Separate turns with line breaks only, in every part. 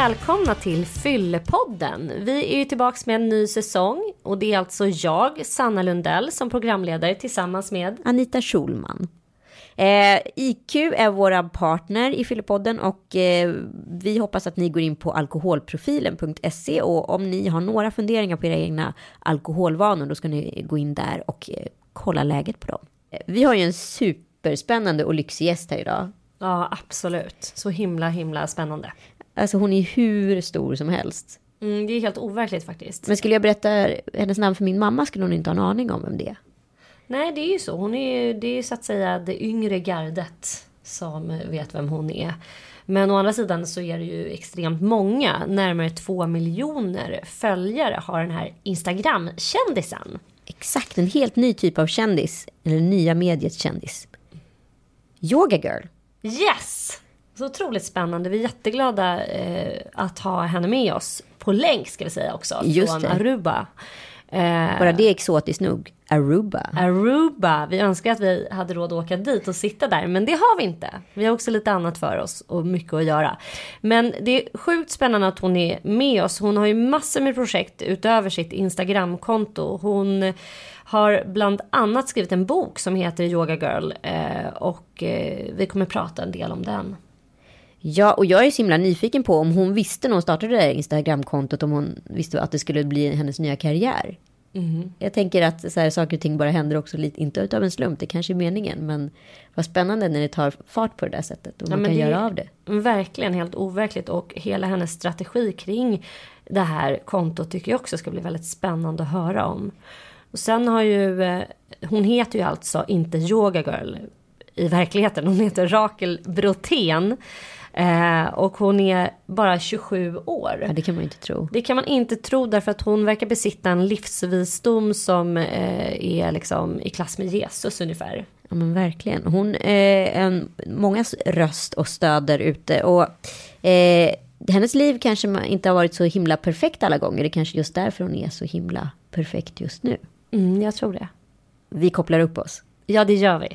Välkomna till Fyllepodden. Vi är ju tillbaks med en ny säsong och det är alltså jag, Sanna Lundell, som programledare tillsammans med
Anita Schulman. Eh, IQ är våra partner i Fyllepodden och eh, vi hoppas att ni går in på alkoholprofilen.se och om ni har några funderingar på era egna alkoholvanor då ska ni gå in där och eh, kolla läget på dem. Eh, vi har ju en superspännande och lyxig gäst här idag.
Ja, absolut. Så himla, himla spännande.
Alltså hon är hur stor som helst.
Mm, det är helt overkligt faktiskt.
Men skulle jag berätta hennes namn för min mamma skulle hon inte ha en aning om vem det är.
Nej, det är ju så. Hon är ju, det är ju så att säga det yngre gardet som vet vem hon är. Men å andra sidan så är det ju extremt många, närmare två miljoner följare har den här Instagram-kändisen.
Exakt, en helt ny typ av kändis. Eller nya mediets kändis. Yoga Girl.
Yes! Så otroligt spännande. Vi är jätteglada eh, att ha henne med oss. På länk ska vi säga också.
Just
från
det.
Aruba. Eh,
Bara det är exotiskt nog. Aruba.
Aruba. Vi önskar att vi hade råd att åka dit och sitta där, men det har vi inte. Vi har också lite annat för oss och mycket att göra. Men det är sjukt spännande att hon är med oss. Hon har ju massor med projekt utöver sitt Instagramkonto. Hon har bland annat skrivit en bok som heter Yoga Girl eh, och eh, vi kommer prata en del om den.
Ja, och jag är så himla nyfiken på om hon visste när hon startade det här Instagramkontot, om hon visste att det skulle bli hennes nya karriär. Jag tänker att så här, saker och ting bara händer också lite, inte utav en slump, det kanske är meningen, men vad spännande när det tar fart på det där sättet och man
men
kan göra av det.
Verkligen helt overkligt och hela hennes strategi kring det här kontot tycker jag också ska bli väldigt spännande att höra om. Och sen har ju, eh, hon heter ju alltså inte Yoga Girl i verkligheten, hon heter Rakel Brotén. Eh, och hon är bara 27 år.
Ja, det kan man inte tro.
Det kan man inte tro därför att hon verkar besitta en livsvisdom som eh, är liksom i klass med Jesus ungefär.
Ja, men verkligen. Hon är en, mångas röst och stöd där ute. Och eh, hennes liv kanske inte har varit så himla perfekt alla gånger. Det är kanske just därför hon är så himla perfekt just nu.
Mm, jag tror det.
Vi kopplar upp oss.
Ja, det gör vi.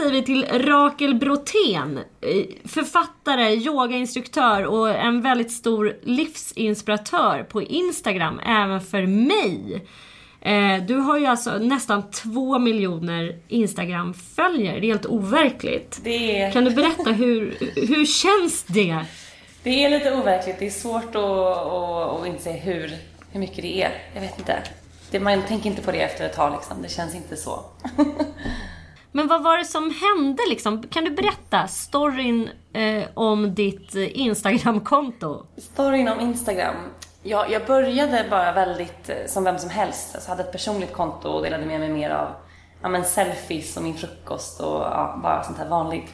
Säger vi till Rakel Brotén. eh, Författare, yogainstruktör och en väldigt stor livsinspiratör på Instagram, även för mig. Eh, Du har ju alltså nästan två miljoner Instagram-följare, det är helt overkligt.
Är,
Kan du berätta hur, hur känns det?
det är lite overkligt. Det är svårt att, att, att inse hur, hur mycket det är. Jag vet inte. Det, man tänker inte på det efter ett tag liksom. Det känns inte så.
Men vad var det som hände liksom? Kan du berätta storyn eh, om ditt eh, Instagramkonto?
Storyn om Instagram. Jag, jag började bara väldigt eh, som vem som helst. Alltså hade ett personligt konto och delade med mig mer av ja, men selfies och min frukost och ja, bara sånt här vanligt.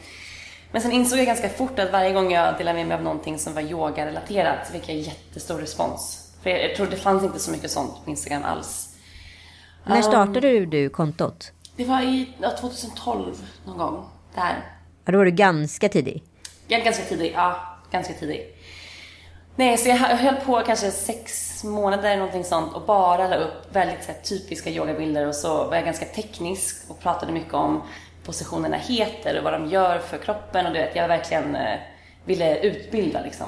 Men sen insåg jag ganska fort att varje gång jag delade med mig av någonting som var yoga-relaterat så fick jag jättestor respons. För jag, jag tror det fanns inte så mycket sånt på Instagram alls.
När startade du, du kontot?
Det var i ja, 2012 någon gång. Där.
Ja, då var du ganska tidig.
Ja, ganska tidigt. Ja, ganska tidigt. Nej, så jag höll på kanske sex månader eller någonting sånt och bara la upp väldigt så här, typiska yogabilder och så var jag ganska teknisk och pratade mycket om positionerna heter och vad de gör för kroppen och du vet, jag verkligen eh, ville utbilda liksom.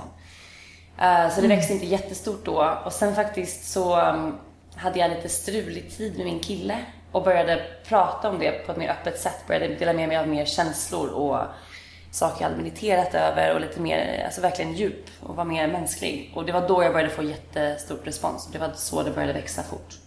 Eh, så det växte inte jättestort då och sen faktiskt så um, hade jag lite strulig tid med min kille och började prata om det på ett mer öppet sätt, började dela med mig av mer känslor och saker jag hade mediterat över och lite mer, alltså verkligen djup och var mer mänsklig. Och det var då jag började få jättestort respons. Det var så det började växa fort.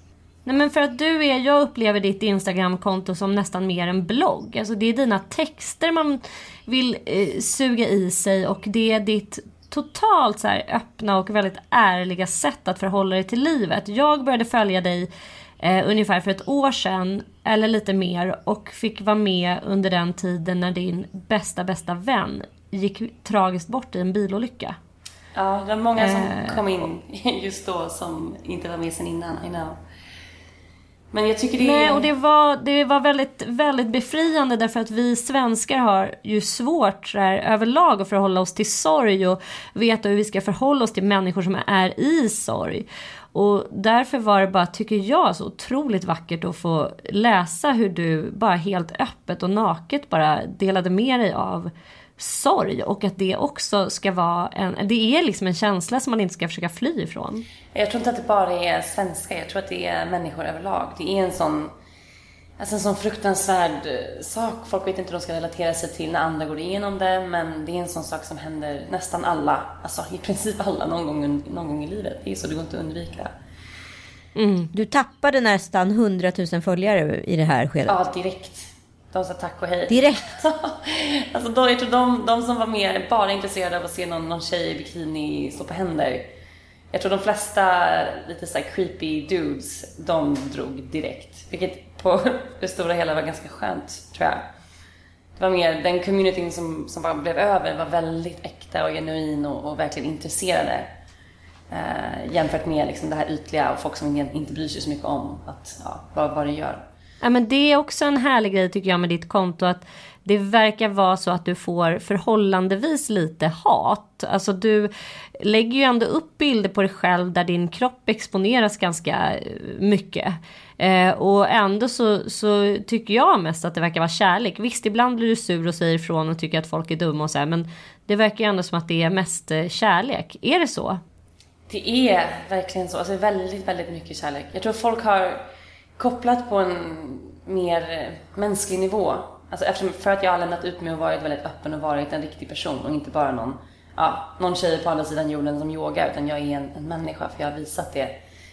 Nej men för att du är, jag upplever ditt Instagramkonto som nästan mer en blogg. Alltså det är dina texter man vill eh, suga i sig och det är ditt totalt så här öppna och väldigt ärliga sätt att förhålla dig till livet. Jag började följa dig eh, ungefär för ett år sedan eller lite mer och fick vara med under den tiden när din bästa bästa vän gick tragiskt bort i en bilolycka.
Ja, det var många som
Eh,
kom in just då som inte var med sen innan, I know. Men jag tycker det
Nej, och det var, det var väldigt, väldigt befriande därför att vi svenskar har ju svårt så här, överlag att förhålla oss till sorg och veta hur vi ska förhålla oss till människor som är i sorg. Och därför var det bara, tycker jag, så otroligt vackert att få läsa hur du bara helt öppet och naket bara delade med dig av sorg och att det också ska vara en, det är liksom en känsla som man inte ska försöka fly ifrån.
Jag tror inte att det bara är svenskar, jag tror att det är människor överlag. Det är en sån, alltså en sån fruktansvärd eh, sak. Folk vet inte hur de ska relatera sig till när andra går igenom det, men det är en sån sak som händer nästan alla, alltså i princip alla någon gång, någon gång i livet. Det är så, det går inte att undvika.
Mm. Du tappade nästan 100 000 följare i det här skedet.
Ja, direkt. De sa tack och hej.
Direkt?
alltså de, jag tror de, de som var mer bara intresserade av att se någon, någon tjej i bikini stå på händer. Jag tror de flesta lite så creepy dudes, de drog direkt. Vilket på det stora hela var ganska skönt, tror jag. Det var mer, den communityn som, som var, blev över var väldigt äkta och genuin och, och verkligen intresserade. Eh, jämfört med liksom det här ytliga och folk som inte bryr sig så mycket om att, ja, vad, vad det gör.
Ja, men det är också en härlig grej tycker jag med ditt konto. att det verkar vara så att du får förhållandevis lite hat. Alltså du lägger ju ändå upp bilder på dig själv där din kropp exponeras ganska eh, mycket. Eh, och ändå så, så, tycker jag mest att det verkar vara kärlek. Visst, ibland blir du sur och säger ifrån och tycker att folk är dumma och så här, men det verkar ju ändå som att det är mest eh, kärlek. Är det så?
Det är verkligen så. Alltså väldigt, väldigt mycket kärlek. Jag tror folk har kopplat på en mer mänsklig nivå. Alltså eftersom, för att jag har lämnat ut mig och varit väldigt öppen och varit en riktig person och inte bara någon, ja, någon tjej på andra sidan jorden som yogar utan jag är en, en människa för jag har visat det.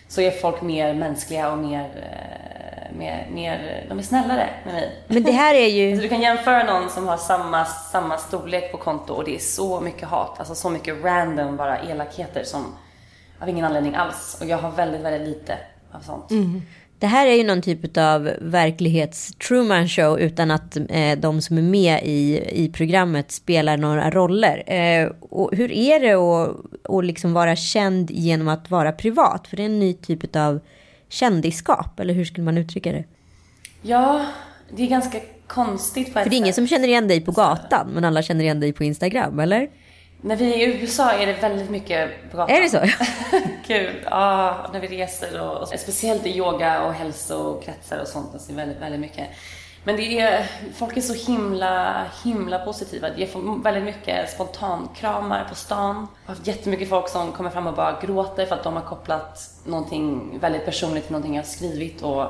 Så är folk mer mänskliga och mer, eh, mer, mer de är snällare med mig.
Men det här är ju...
Så du kan jämföra någon som har samma, samma storlek på konto och det är så mycket hat, alltså så mycket random bara elakheter som av ingen anledning alls. Och jag har väldigt, väldigt lite av sånt.
Mm. Det här är ju någon typ av verklighets Truman show utan att eh, de som är med i, i programmet spelar några roller. Eh, och hur är det att, att liksom vara känd genom att vara privat? För det är en ny typ av kändisskap, eller hur skulle man uttrycka det?
Ja, det är ganska konstigt på ett
För det är ingen som känner igen dig på gatan, men alla känner igen dig på Instagram, eller?
När vi är i USA är det väldigt mycket på gatan.
Är det så?
Gud, ja, när vi reser och, och speciellt i yoga och hälsokretsar och sånt, alltså väldigt, väldigt mycket. Men det är, folk är så himla, himla positiva. Jag får väldigt mycket spontankramar på stan. Jag har haft jättemycket folk som kommer fram och bara gråter för att de har kopplat någonting väldigt personligt till någonting jag har skrivit och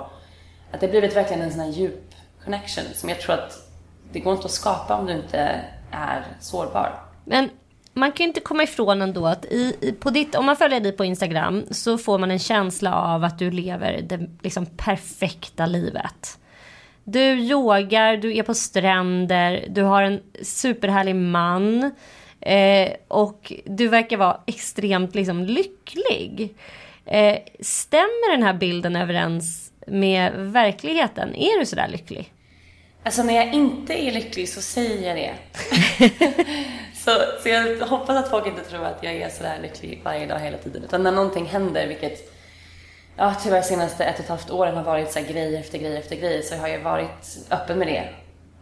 att det har blivit verkligen en sån här djup connection som jag tror att det går inte att skapa om du inte är sårbar.
Men man kan ju inte komma ifrån ändå att i, i, på ditt, om man följer dig på Instagram så får man en känsla av att du lever det liksom perfekta livet. Du yogar, du är på stränder, du har en superhärlig man. Eh, och du verkar vara extremt liksom, lycklig. Eh, stämmer den här bilden överens med verkligheten? Är du sådär lycklig?
Alltså när jag inte är lycklig så säger jag det. så, så jag hoppas att folk inte tror att jag är sådär lycklig varje dag hela tiden. Utan när någonting händer, vilket ja, tyvärr senaste ett och ett halvt åren har varit så grej efter grej efter grej, så har jag varit öppen med det.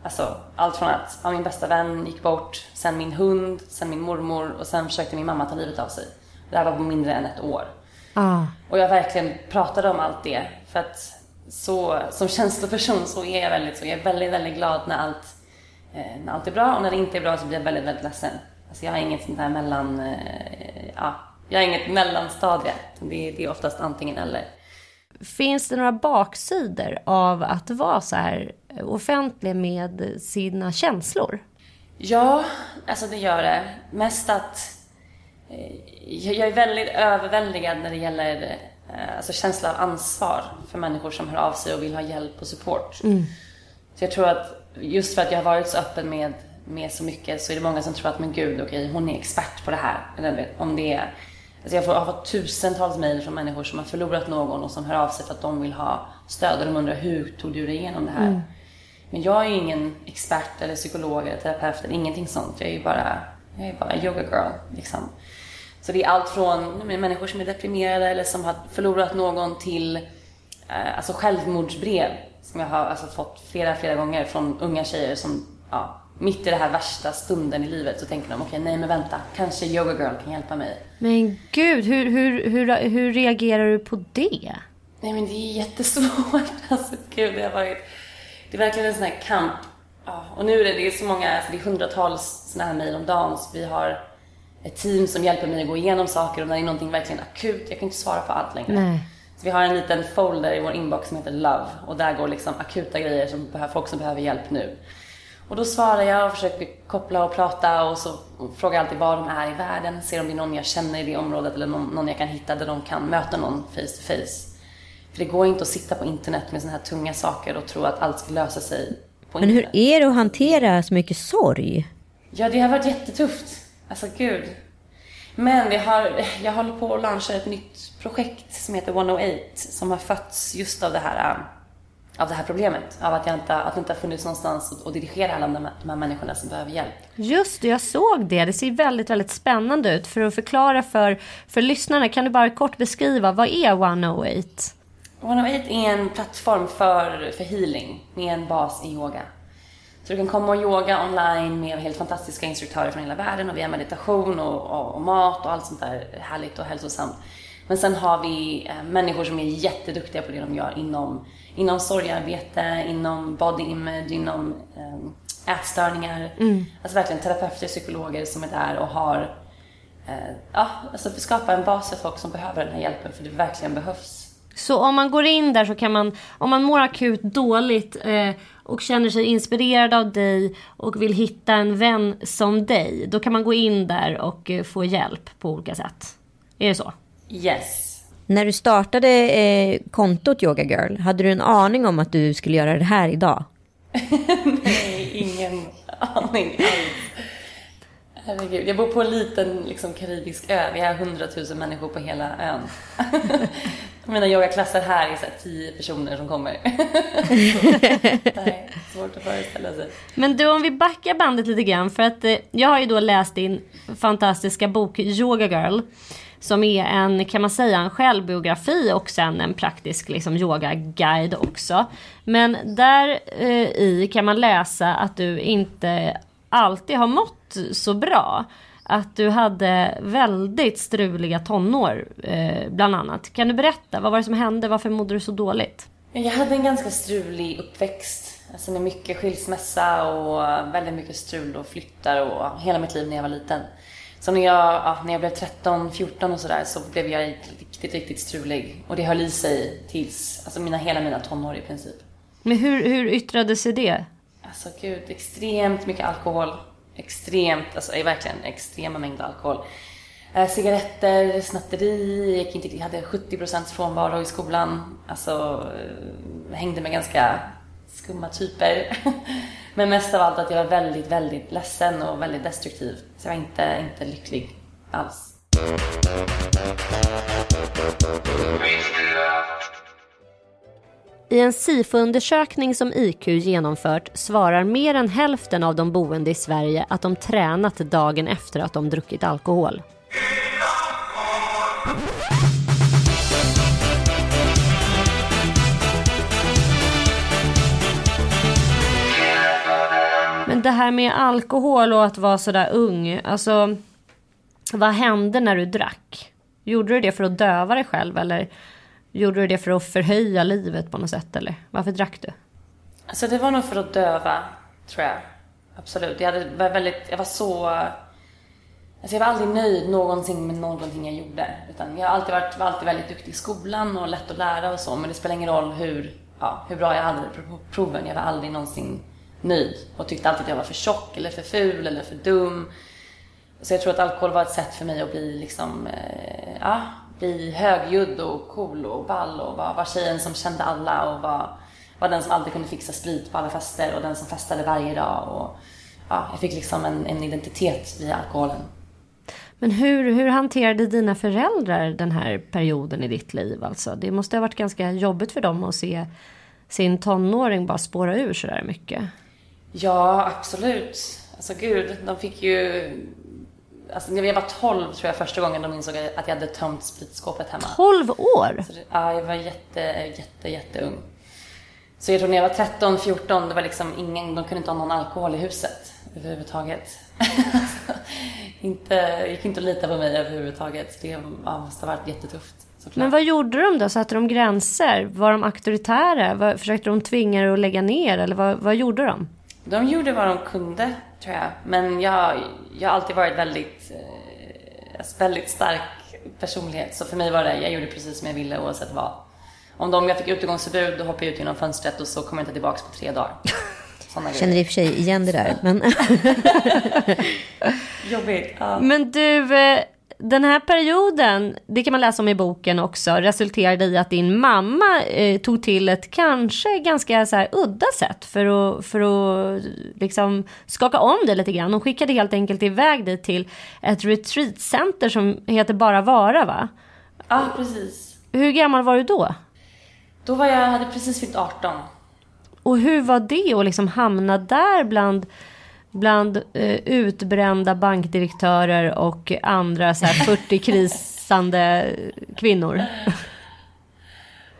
Alltså allt från att ja, min bästa vän gick bort, sen min hund, sen min mormor och sen försökte min mamma ta livet av sig. Det här var på mindre än ett år.
Ah.
Och jag verkligen pratade om allt det. För att så, som känsloperson så är jag väldigt så. Jag är väldigt, väldigt glad när allt, när allt är bra och när det inte är bra så blir jag väldigt, väldigt ledsen. Alltså jag har inget sånt här mellan, eh, ja, jag har inget mellanstadie. Det, det är oftast antingen eller.
Finns det några baksidor av att vara så här offentlig med sina känslor?
Ja, alltså det gör det. Mest att eh, jag är väldigt överväldigad när det gäller eh, alltså känsla av ansvar för människor som hör av sig och vill ha hjälp och support.
Mm.
Så jag tror att just för att jag har varit så öppen med, med så mycket så är det många som tror att men gud, okej, okay, hon är expert på det här. Eller om det är Alltså jag, får, jag har fått tusentals mejl från människor som har förlorat någon och som hör av sig för att de vill ha stöd och de undrar hur tog du dig igenom det här? Mm. Men jag är ju ingen expert eller psykolog eller terapeut eller ingenting sånt. Jag är ju bara, jag är bara yoga girl liksom. Så det är allt från människor som är deprimerade eller som har förlorat någon till eh, alltså självmordsbrev som jag har alltså fått flera, flera gånger från unga tjejer som ja, mitt i den här värsta stunden i livet så tänker de, okej nej men vänta, kanske Yoga Girl kan hjälpa mig.
Men gud, hur, hur, hur, hur reagerar du på det?
Nej men det är jättesvårt. Alltså gud, det har varit, det är verkligen en sån här kamp. Ja, och nu är det, det är så många, alltså det är hundratals såna här mejl om dagen så vi har ett team som hjälper mig att gå igenom saker och när det är någonting verkligen akut, jag kan inte svara på allt längre.
Nej.
Så vi har en liten folder i vår inbox som heter Love och där går liksom akuta grejer som behöver, folk som behöver hjälp nu. Och då svarar jag och försöker koppla och prata och så frågar jag alltid var de är i världen, ser om det är någon jag känner i det området eller någon, någon jag kan hitta där de kan möta någon face to face. För det går inte att sitta på internet med sådana här tunga saker och tro att allt ska lösa sig på
Men
internet.
hur är det att hantera så mycket sorg?
Ja, det har varit jättetufft. Alltså gud. Men vi har, jag håller på att launcha ett nytt projekt som heter 108 som har fötts just av det här, äh, av det här problemet. Av att, jag inte, att det inte har funnits någonstans att dirigera alla de här, de här människorna som behöver hjälp.
Just det, jag såg det. Det ser väldigt, väldigt spännande ut. För att förklara för, för lyssnarna, kan du bara kort beskriva, vad är 108?
108 är en plattform för, för healing med en bas i yoga. Så du kan komma och yoga online med helt fantastiska instruktörer från hela världen och vi har meditation och, och, och mat och allt sånt där härligt och hälsosamt. Men sen har vi eh, människor som är jätteduktiga på det de gör inom, inom sorgarbete, inom body image, inom eh, ätstörningar.
Mm.
Alltså verkligen terapeuter, psykologer som är där och har eh, ja, alltså skapa en bas för folk som behöver den här hjälpen för det verkligen behövs.
Så om man går in där så kan man, om man mår akut dåligt eh, och känner sig inspirerad av dig och vill hitta en vän som dig, då kan man gå in där och eh, få hjälp på olika sätt. Är det så?
Yes.
När du startade eh, kontot Yoga Girl, hade du en aning om att du skulle göra det här idag?
Nej, ingen aning alls. Herregud, jag bor på en liten liksom, karibisk ö. Vi har hundratusen människor på hela ön. Mina yogaklasser här är så här tio personer som kommer. Nej, svårt att föreställa sig.
Men du, om vi backar bandet lite grann. För att eh, jag har ju då läst din fantastiska bok Yoga Girl. Som är en, kan man säga, en självbiografi och sen en praktisk liksom, yogaguide också. Men där eh, i kan man läsa att du inte alltid har mått så bra. Att du hade väldigt struliga tonår eh, bland annat. Kan du berätta, vad var det som hände? Varför mådde du så dåligt?
Jag hade en ganska strulig uppväxt. Alltså med mycket skilsmässa och väldigt mycket strul och flyttar och hela mitt liv när jag var liten. Så när jag, ja, när jag blev 13, 14 och sådär så blev jag riktigt, riktigt strulig. Och det höll i sig tills, alltså mina, hela mina tonår i princip.
Men hur, hur yttrade sig det?
Alltså gud, extremt mycket alkohol. Extremt, alltså eh, verkligen extrema mängder alkohol. Eh, cigaretter, snatteri, jag, gick inte, hade 70% frånvaro i skolan. Alltså eh, hängde med ganska skumma typer. Men mest av allt att jag var väldigt, väldigt ledsen och väldigt destruktiv. Så jag var inte, inte lycklig alls.
I en SIFO-undersökning som IQ genomfört svarar mer än hälften av de boende i Sverige att de tränat dagen efter att de druckit alkohol. Men det här med alkohol och att vara sådär ung, alltså vad hände när du drack? Gjorde du det för att döva dig själv eller Gjorde du det för att förhöja livet på något sätt eller varför drack du?
Alltså det var nog för att döva, tror jag. Absolut. Jag, hade, var väldigt, jag var så... Alltså jag var aldrig nöjd någonsin med någonting jag gjorde. Utan jag har alltid varit, var alltid väldigt duktig i skolan och lätt att lära och så. Men det spelar ingen roll hur, ja, hur bra jag hade det på proven. Jag var aldrig någonsin nöjd. Och tyckte alltid att jag var för tjock eller för ful eller för dum. Så jag tror att alkohol var ett sätt för mig att bli liksom, eh, ja, bli högljudd och cool och ball och vara var tjejen som kände alla och var, var den som alltid kunde fixa sprit på alla fester och den som festade varje dag. Och, ja, jag fick liksom en, en identitet via alkoholen.
Men hur, hur hanterade dina föräldrar den här perioden i ditt liv? Alltså, det måste ha varit ganska jobbigt för dem att se sin tonåring bara spåra ur så där mycket.
Ja, absolut. Alltså gud, de fick ju Alltså jag var 12 tror jag första gången de insåg att jag hade tömt spritskåpet hemma.
12 år?
Så, ja, jag var jätte, jätte, jätteung. Så jag tror när jag var 13, 14, det var liksom ingen, de kunde inte ha någon alkohol i huset överhuvudtaget. inte, gick inte att lita på mig överhuvudtaget. Det ja, måste ha varit jättetufft. Såklart.
Men vad gjorde de då? Satte de gränser? Var de auktoritära? Var, försökte de tvinga dig att lägga ner? Eller vad, vad gjorde de?
De gjorde vad de kunde, tror jag. Men jag, jag har alltid varit väldigt, eh, väldigt stark personlighet. Så för mig var det, jag gjorde precis som jag ville oavsett vad. Om de, jag fick utegångsförbud, då hoppade jag ut genom fönstret och så kom jag inte tillbaka på tre dagar.
Såna Känner i och för sig igen det där. Men...
Jobbigt. Ja.
Men du, eh, den här perioden, det kan man läsa om i boken också, resulterade i att din mamma eh, tog till ett kanske ganska så här, udda sätt för att, för att liksom skaka om dig lite grann. Hon skickade helt enkelt iväg dig till ett retreatcenter som heter Bara Vara va?
Ja, precis.
Hur gammal var du då?
Då var jag, hade precis fyllt 18.
Och hur var det att liksom hamna där bland bland eh, utbrända bankdirektörer och andra så här 40 krisande kvinnor?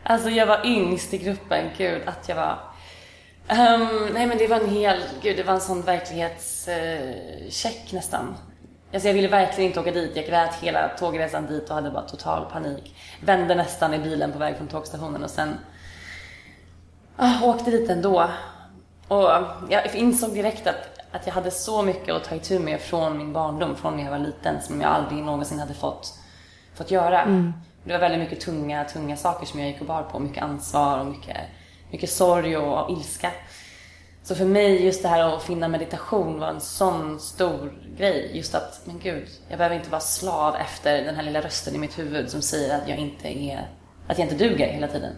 Alltså jag var yngst i gruppen, gud att jag var. Um, nej men det var en hel, gud det var en sån verklighetscheck eh, uh, nästan. Alltså jag ville verkligen inte åka dit. Jag grät hela tågresan dit och hade bara total panik. Vände nästan i bilen på väg från tågstationen och sen uh, åkte dit ändå. Och jag insåg direkt att att jag hade så mycket att ta itu med från min barndom, från när jag var liten, som jag aldrig någonsin hade fått, fått göra. Mm. Det var väldigt mycket tunga, tunga saker som jag gick och bar på. Mycket ansvar och mycket, mycket sorg och ilska. Så för mig, just det här att finna meditation var en sån stor grej. Just att, men gud, jag behöver inte vara slav efter den här lilla rösten i mitt huvud som säger att jag inte är, att jag inte duger hela tiden.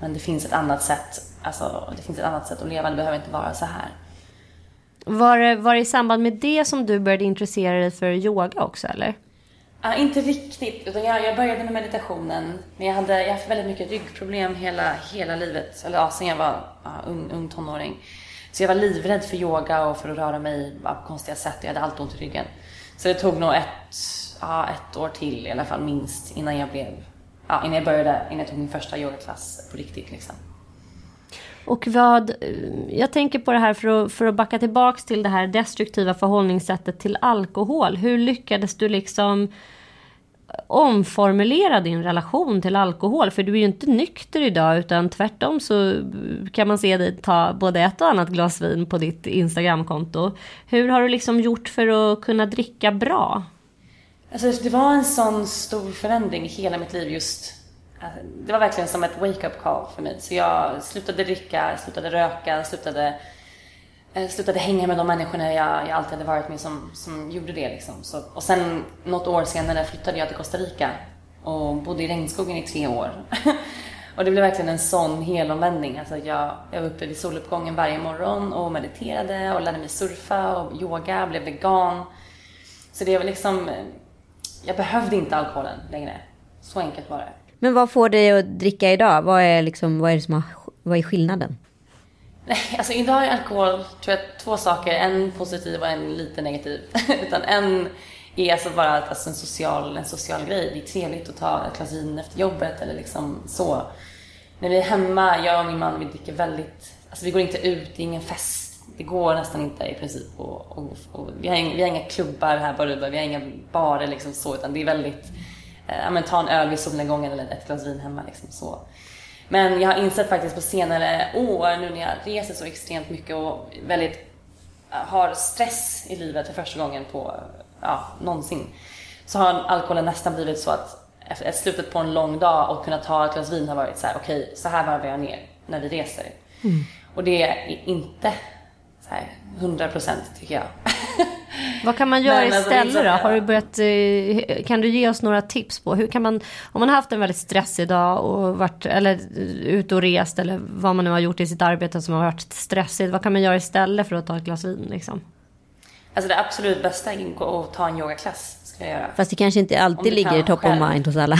Men det finns ett annat sätt, alltså det finns ett annat sätt att leva, det behöver inte vara så här.
Var det, var det i samband med det som du började intressera dig för yoga också eller?
Uh, inte riktigt, utan jag, jag började med meditationen. Men jag hade, jag haft väldigt mycket ryggproblem hela, hela livet. Eller ja, sen jag var uh, ung, ung tonåring. Så jag var livrädd för yoga och för att röra mig på konstiga sätt. Jag hade alltid ont i ryggen. Så det tog nog ett, uh, ett år till i alla fall minst innan jag blev, ja, innan jag började, innan jag tog min första yogaklass på riktigt liksom.
Och vad, jag tänker på det här för att, för att backa tillbaks till det här destruktiva förhållningssättet till alkohol. Hur lyckades du liksom omformulera din relation till alkohol? För du är ju inte nykter idag utan tvärtom så kan man se dig ta både ett och annat glas vin på ditt Instagramkonto. Hur har du liksom gjort för att kunna dricka bra?
Alltså det var en sån stor förändring i hela mitt liv just Alltså, det var verkligen som ett wake-up call för mig. Så jag slutade dricka, slutade röka, slutade, eh, slutade hänga med de människorna jag, jag alltid hade varit med som, som gjorde det. Liksom. Så, och sen något år senare flyttade jag till Costa Rica och bodde i regnskogen i tre år. och det blev verkligen en sån helomvändning. Alltså jag, jag var uppe vid soluppgången varje morgon och mediterade och lärde mig surfa och yoga, blev vegan. Så det var liksom, jag behövde inte alkoholen längre. Så enkelt var det.
Men vad får dig att dricka idag? Vad är, liksom, vad är, det som har, vad är skillnaden?
Nej, alltså idag är alkohol, tror jag, två saker. En positiv och en lite negativ. Utan en är alltså bara alltså en, social, en social grej. Det är trevligt att ta ett glas vin efter jobbet eller liksom så. När vi är hemma, jag och min man, vi dricker väldigt, alltså vi går inte ut, det är ingen fest. Det går nästan inte i princip. Och, och, och vi, har inga, vi har inga klubbar här på Ruda, vi har inga barer liksom så, utan det är väldigt Eh, men ta en öl vid solnedgången eller ett glas vin hemma. Liksom, så. Men jag har insett faktiskt på senare år, nu när jag reser så extremt mycket och väldigt har stress i livet för första gången på, ja, någonsin. Så har alkoholen nästan blivit så att efter slutet på en lång dag och kunna ta ett glas vin har varit så här: okej, okay, så här varvar jag ner när vi reser. Mm. Och det är inte så här 100% tycker jag.
Vad kan man göra Nej, istället då? Har du börjat, eh, kan du ge oss några tips på hur kan man, om man har haft en väldigt stressig dag och varit, eller ute och rest eller vad man nu har gjort i sitt arbete som har varit stressigt. Vad kan man göra istället för att ta ett glas vin liksom?
Alltså det absolut bästa är att ta en yogaklass. Ska jag göra.
Fast det kanske inte alltid ligger top själv. of mind hos alla.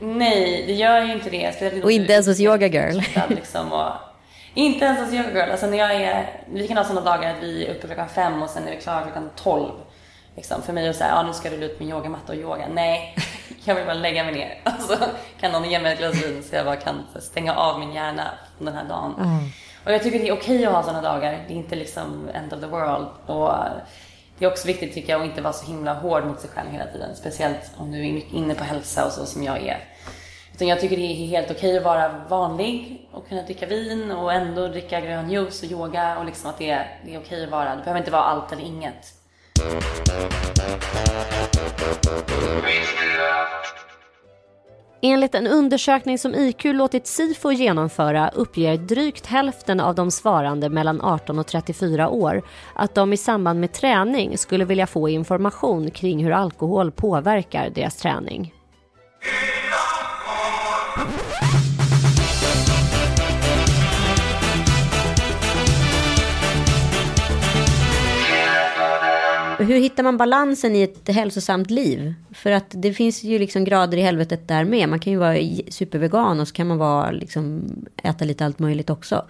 Nej, det gör ju inte det.
Och inte ens hos yoga girl.
Liksom, och inte ens hos yoga girl. Alltså när jag är, vi kan ha sådana dagar att vi är uppe klockan fem och sen är vi klara klockan tolv. Liksom, för mig att säga, ja nu ska du ut med yogamatta och yoga. Nej, Jag vill bara lägga mig ner. Alltså, kan någon ge mig ett glas vin så jag bara kan stänga av min hjärna den här dagen.
Mm.
Och jag tycker det är okej att ha sådana dagar. Det är inte liksom end of the world. Och det är också viktigt tycker jag att inte vara så himla hård mot sig själv hela tiden. Speciellt om du är mycket inne på hälsa och så som jag är. Utan jag tycker det är helt okej att vara vanlig och kunna dricka vin och ändå dricka grön juice och yoga och liksom att det är, det är okej att vara. Det behöver inte vara allt eller inget.
Enligt en undersökning som IQ låtit Sifo genomföra uppger drygt hälften av de svarande mellan 18 och 34 år att de i samband med träning skulle vilja få information kring hur alkohol påverkar deras träning.
Hur hittar man balansen i ett hälsosamt liv? För att det finns ju liksom grader i helvetet där med. Man kan ju vara supervegan och så kan man vara liksom, äta lite allt möjligt också.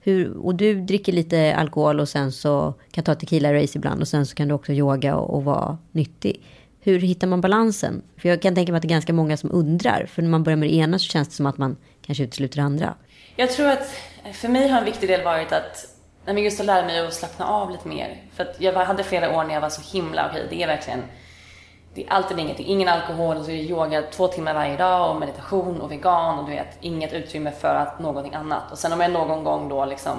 Hur, och du dricker lite alkohol och sen så kan ta tequila race ibland och sen så kan du också yoga och, och vara nyttig. Hur hittar man balansen? För jag kan tänka mig att det är ganska många som undrar. För när man börjar med det ena så känns det som att man kanske utesluter det andra.
Jag tror att för mig har en viktig del varit att Nej, men just att lära mig att slappna av lite mer. För att jag hade flera år när jag var så himla, okej okay, det är verkligen, det är alltid inget, det är ingen alkohol och så är det yoga två timmar varje dag och meditation och vegan och du vet, inget utrymme för att någonting annat. Och sen om jag någon gång då liksom,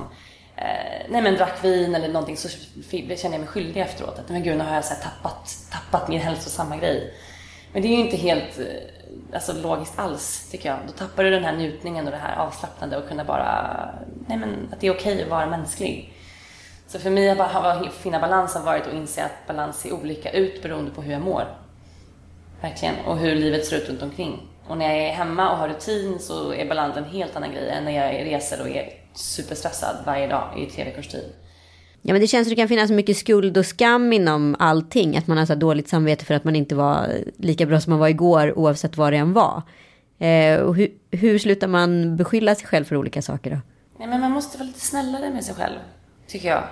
eh, nej men drack vin eller någonting så känner jag mig skyldig efteråt. Att men gud, nu har jag så tappat, tappat min hälsosamma grej. Men det är ju inte helt eh, alltså, logiskt alls, tycker jag. Då tappar du den här njutningen och det här avslappnande och kunna bara, nej men att det är okej okay att vara mänsklig. Så för mig att finna balans har varit att inse att balans ser olika ut beroende på hur jag mår. Verkligen. Och hur livet ser ut runt omkring. Och när jag är hemma och har rutin så är balans en helt annan grej än när jag reser och är superstressad varje dag i tre veckors tid.
Ja, men det känns som det kan finnas mycket skuld och skam inom allting. Att man har så dåligt samvete för att man inte var lika bra som man var igår oavsett vad det än var. Eh, och hur, hur slutar man beskylla sig själv för olika saker då?
Nej, men man måste vara lite snällare med sig själv, tycker jag.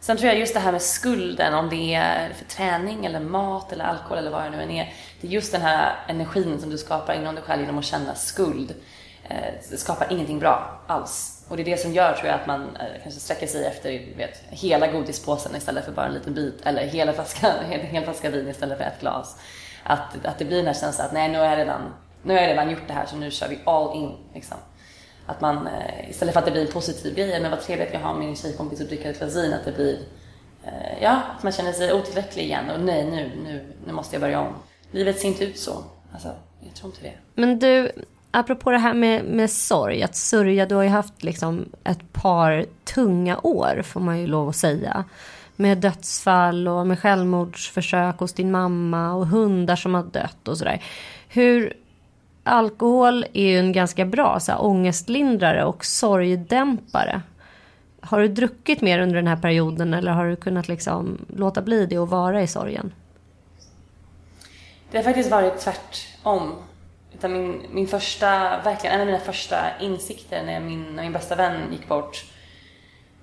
Sen tror jag just det här med skulden, om det är för träning eller mat eller alkohol eller vad det nu än är. Det är just den här energin som du skapar inom dig själv genom att känna skuld. Eh, skapar ingenting bra alls. Och det är det som gör tror jag att man eh, kanske sträcker sig efter vet, hela godispåsen istället för bara en liten bit eller hela flaska, en hel flaska vin istället för ett glas. Att, att det blir den här känslan att nej nu har, jag redan, nu har jag redan gjort det här så nu kör vi all in. Liksom. Att man eh, istället för att det blir en positiv grej, men vad trevligt att jag har min tjejkompis och dricker ett glas vin, att det blir eh, ja, att man känner sig otillräcklig igen och nej nu, nu, nu måste jag börja om. Livet ser inte ut så. Alltså, jag tror inte det.
Men du, apropå det här med, med sorg, att sörja, du har ju haft liksom ett par tunga år får man ju lov att säga. Med dödsfall och med självmordsförsök hos din mamma och hundar som har dött och sådär. Hur, alkohol är ju en ganska bra så här, ångestlindrare och sorgdämpare. Har du druckit mer under den här perioden eller har du kunnat liksom låta bli det och vara i sorgen?
Det har faktiskt varit tvärtom. Utan min, min första, verkligen en av mina första insikter när min, när min bästa vän gick bort.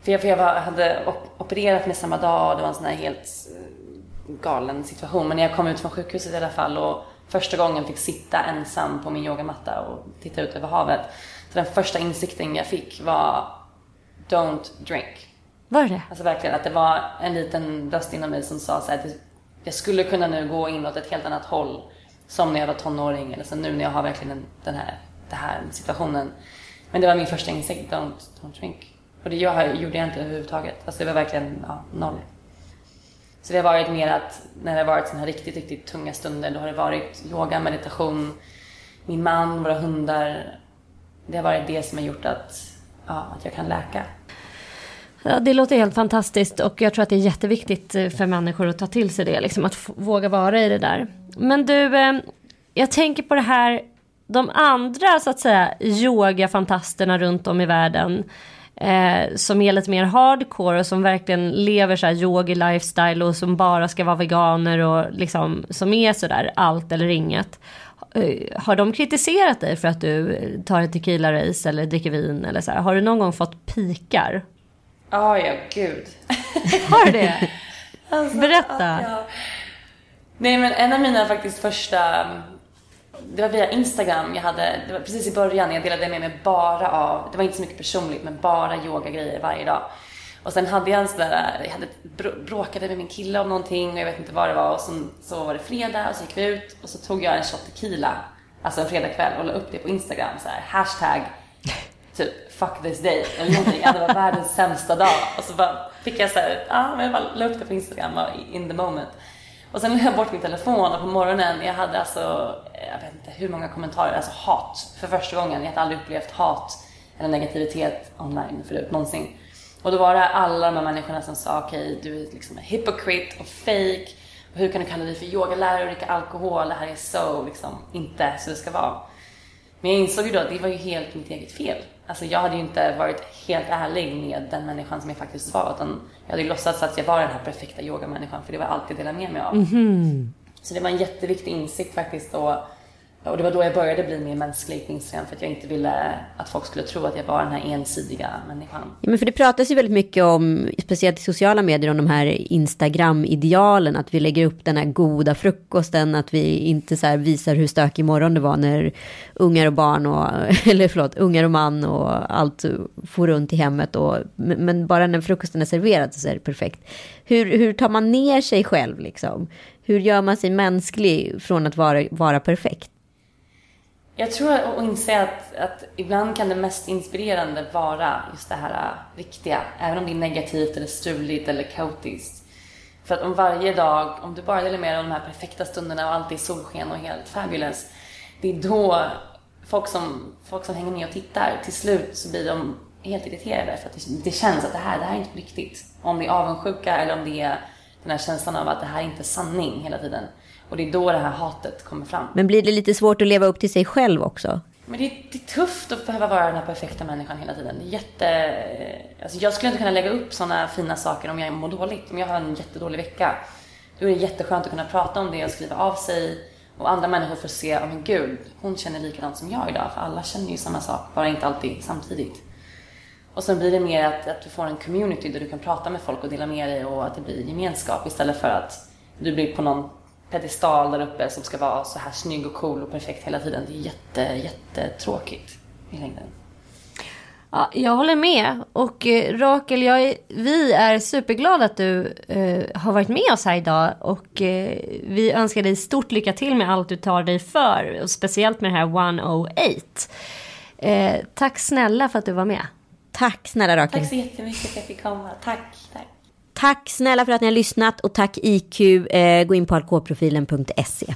För jag, för jag var, hade opererat med samma dag och det var en sån här helt eh, galen situation. Men när jag kom ut från sjukhuset i alla fall och första gången fick sitta ensam på min yogamatta och titta ut över havet. Så den första insikten jag fick var Don't drink.
Var det
Alltså verkligen att det var en liten röst inom mig som sa så här, jag skulle kunna nu gå inåt ett helt annat håll som när jag var tonåring eller så nu när jag har verkligen den, här, den här situationen. Men det var min första insikt, don't, don't drink. Och det jag, gjorde jag inte överhuvudtaget. Alltså det var verkligen ja, noll. Så det har varit mer att när det har varit sådana här riktigt, riktigt tunga stunder då har det varit yoga, meditation, min man, våra hundar. Det har varit det som har gjort att, ja, att jag kan läka.
Ja, det låter helt fantastiskt och jag tror att det är jätteviktigt eh, för människor att ta till sig det, liksom, att våga vara i det där. Men du, eh, jag tänker på det här, de andra så att säga yogafantasterna runt om i världen eh, som är lite mer hardcore och som verkligen lever så här yogi lifestyle och som bara ska vara veganer och liksom som är så där allt eller inget. Eh, har de kritiserat dig för att du tar ett tequila race eller dricker vin eller så här? Har du någon gång fått pikar?
Oh, ja, gud.
Har du det? Alltså, Berätta.
Ja. Nej, men en av mina faktiskt första det var via Instagram jag hade, det var precis i början jag delade med mig bara av, det var inte så mycket personligt, men bara yogagrejer varje dag. Och sen hade jag en sån där, jag hade bråkade med min kille om någonting och jag vet inte vad det var och så, så var det fredag och så gick vi ut och så tog jag en shot tequila, alltså en fredagkväll och la upp det på Instagram så här, hashtag typ fuck this day eller någonting. det var världens sämsta dag. Och så bara fick jag så här, ja men jag bara la upp det på Instagram in the moment. Och sen la jag bort min telefon och på morgonen, jag hade alltså, eh, jag vet inte hur många kommentarer, alltså hat för första gången. Jag hade aldrig upplevt hat eller negativitet online förut någonsin. Och då var det alla de här människorna som sa okej, okay, du är liksom en hypocrite och fake. Och hur kan du kalla dig för yogalärare och dricka alkohol? Det här är så liksom inte så det ska vara. Men jag insåg ju då att det var ju helt mitt eget fel. Alltså jag hade ju inte varit helt ärlig med den människan som jag faktiskt var. Utan jag hade ju låtsats att jag var den här perfekta yogamänniskan för det var allt jag delade med mig av. Mm. Så det var en jätteviktig insikt faktiskt då och det var då jag började bli mer mänsklig på Instagram för att jag inte ville att folk skulle tro att jag var den här ensidiga människan.
Ja, men för det pratas ju väldigt mycket om, speciellt i sociala medier, om de här Instagram-idealen. Att vi lägger upp den här goda frukosten, att vi inte så visar hur stökig morgon det var när ungar och barn och, eller förlåt, ungar och man och allt får runt i hemmet. Och, men bara när frukosten är serverad så är det perfekt. Hur, hur tar man ner sig själv liksom? Hur gör man sig mänsklig från att vara, vara perfekt?
Jag tror att inse att, att ibland kan det mest inspirerande vara just det här äh, riktiga, även om det är negativt eller struligt eller kaotiskt. För att om varje dag, om du bara delar med dig av de här perfekta stunderna och allt är solsken och helt fabulous, det är då folk som, folk som hänger med och tittar, till slut så blir de helt irriterade för att det, det känns att det här, det här är inte riktigt. Om det är avundsjuka eller om det är den här känslan av att det här är inte sanning hela tiden. Och det är då det här hatet kommer fram.
Men blir det lite svårt att leva upp till sig själv också?
Men det är, det är tufft att behöva vara den här perfekta människan hela tiden. Det är jätte... Alltså jag skulle inte kunna lägga upp sådana fina saker om jag mår dåligt. Om jag har en jättedålig vecka. Då är det jätteskönt att kunna prata om det och skriva av sig. Och andra människor får se, ja oh, men gud, hon känner likadant som jag idag. För alla känner ju samma sak, bara inte alltid samtidigt. Och sen blir det mer att, att du får en community där du kan prata med folk och dela med dig och att det blir gemenskap istället för att du blir på någon pedestal där uppe som ska vara så här snygg och cool och perfekt hela tiden. Det är jätte, jättetråkigt i längden.
Ja, jag håller med. Och eh, Rakel, jag är, vi är superglada att du eh, har varit med oss här idag. Och eh, vi önskar dig stort lycka till med allt du tar dig för. Och speciellt med det här 108. Eh, tack snälla för att du var med.
Tack snälla Rakel.
Tack så jättemycket för att jag fick komma. Tack. tack.
Tack snälla för att ni har lyssnat och tack IQ. Eh, gå in på alkoholprofilen.se.